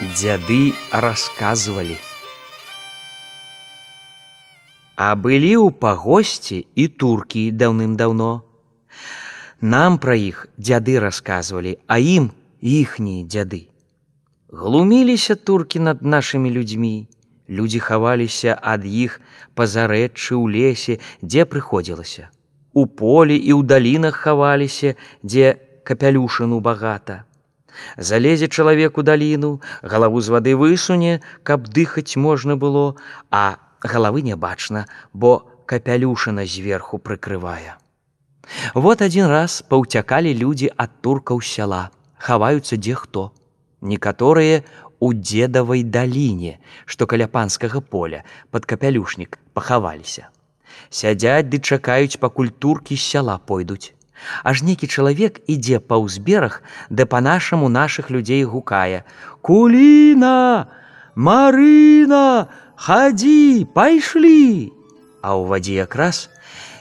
дзяды расказвалі. А былі ў пагосці і туркі даўным-даўно. Нам пра іх дзяды расказвалі, а ім іхнія дзяды. Глуміліся туркі над нашымі людзьмі. Людзі хаваліся ад іх пазарэчы ў лесе, дзе прыходзілася. У полі і ў далінах хаваліся, дзе капялюшыну багата. Залезе чалавек у даліну, галаву з вады высуне, каб дыхаць можна было, а галавы не бачна, бо капялюшына зверху прыкрывае. Вот адзін раз паўцякалі людзі ад туркаў сяла, хаваюцца дзе хто. Некаторыя у дзедавай даліне, што каля панскага поля пад капялюшнік пахаваліся. Сядзяць ды чакаюць, пакуль туркі з сяла пойдуць. Аж нейкі чалавек ідзе па ўзберах, да па-нашаму нашых людзей гукае: « Куліна, Марына, хадзі, пайшлі! А ў вадзе якраз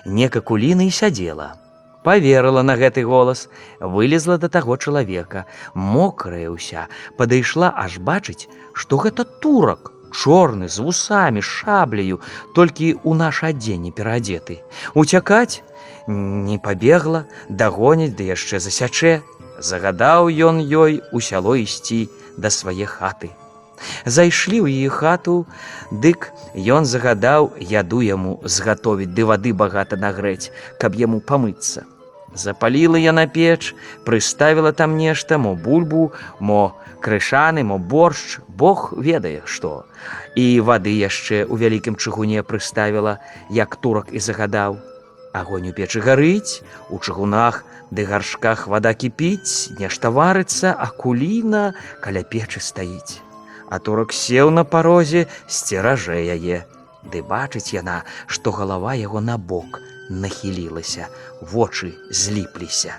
нека куліна і сядзела. Паверыла на гэты голас, вылезла да таго чалавека, мокрая ўся, падышла аж бачыць, што гэта турак, чорны з вусамі, шабляю, толькі ў наш адзенне пераадзеты. Уцякаць не пабегла, дагоніць ды да яшчэ засячэ, загадаў ён ёй у сяло ісці да свае хаты. Зайшлі ў яе хату, дык ён загадаў яду яму згатовіць ды вады багата нагрэць, каб яму памыцца. Запаліла яна печ, прыставіла там нешта, мо бульбу, мо крышаны, мо боршч, Бог ведае што. І вады яшчэ ў вялікім чыгуне прыставіла, як турак і загадаў. Агонь у печы гарыць, у чыгунах ды гаршках вада кіпіць, нешта варыцца, а куліна каля печы стаіць. А турак сеў на парозе, сцеражэ яе. Ды бачыць яна, што галава яго на бок, нахілілася, вочы зліпліся.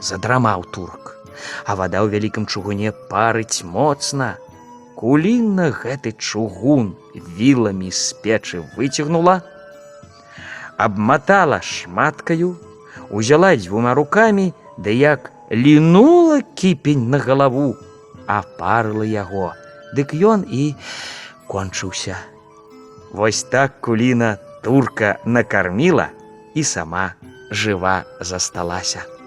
Задрамаў турк, а вада ў вялікім чугуне парыць моцна. Кулінна гэты чугун віламі з печы выцягнула, абматала шматкаю, узяла дзвюма рукамі, да як лінула кіпень на галаву, а парыла яго, дык ён і кончыўся. Вось так куліна турка накарміла, і сама жыва засталася.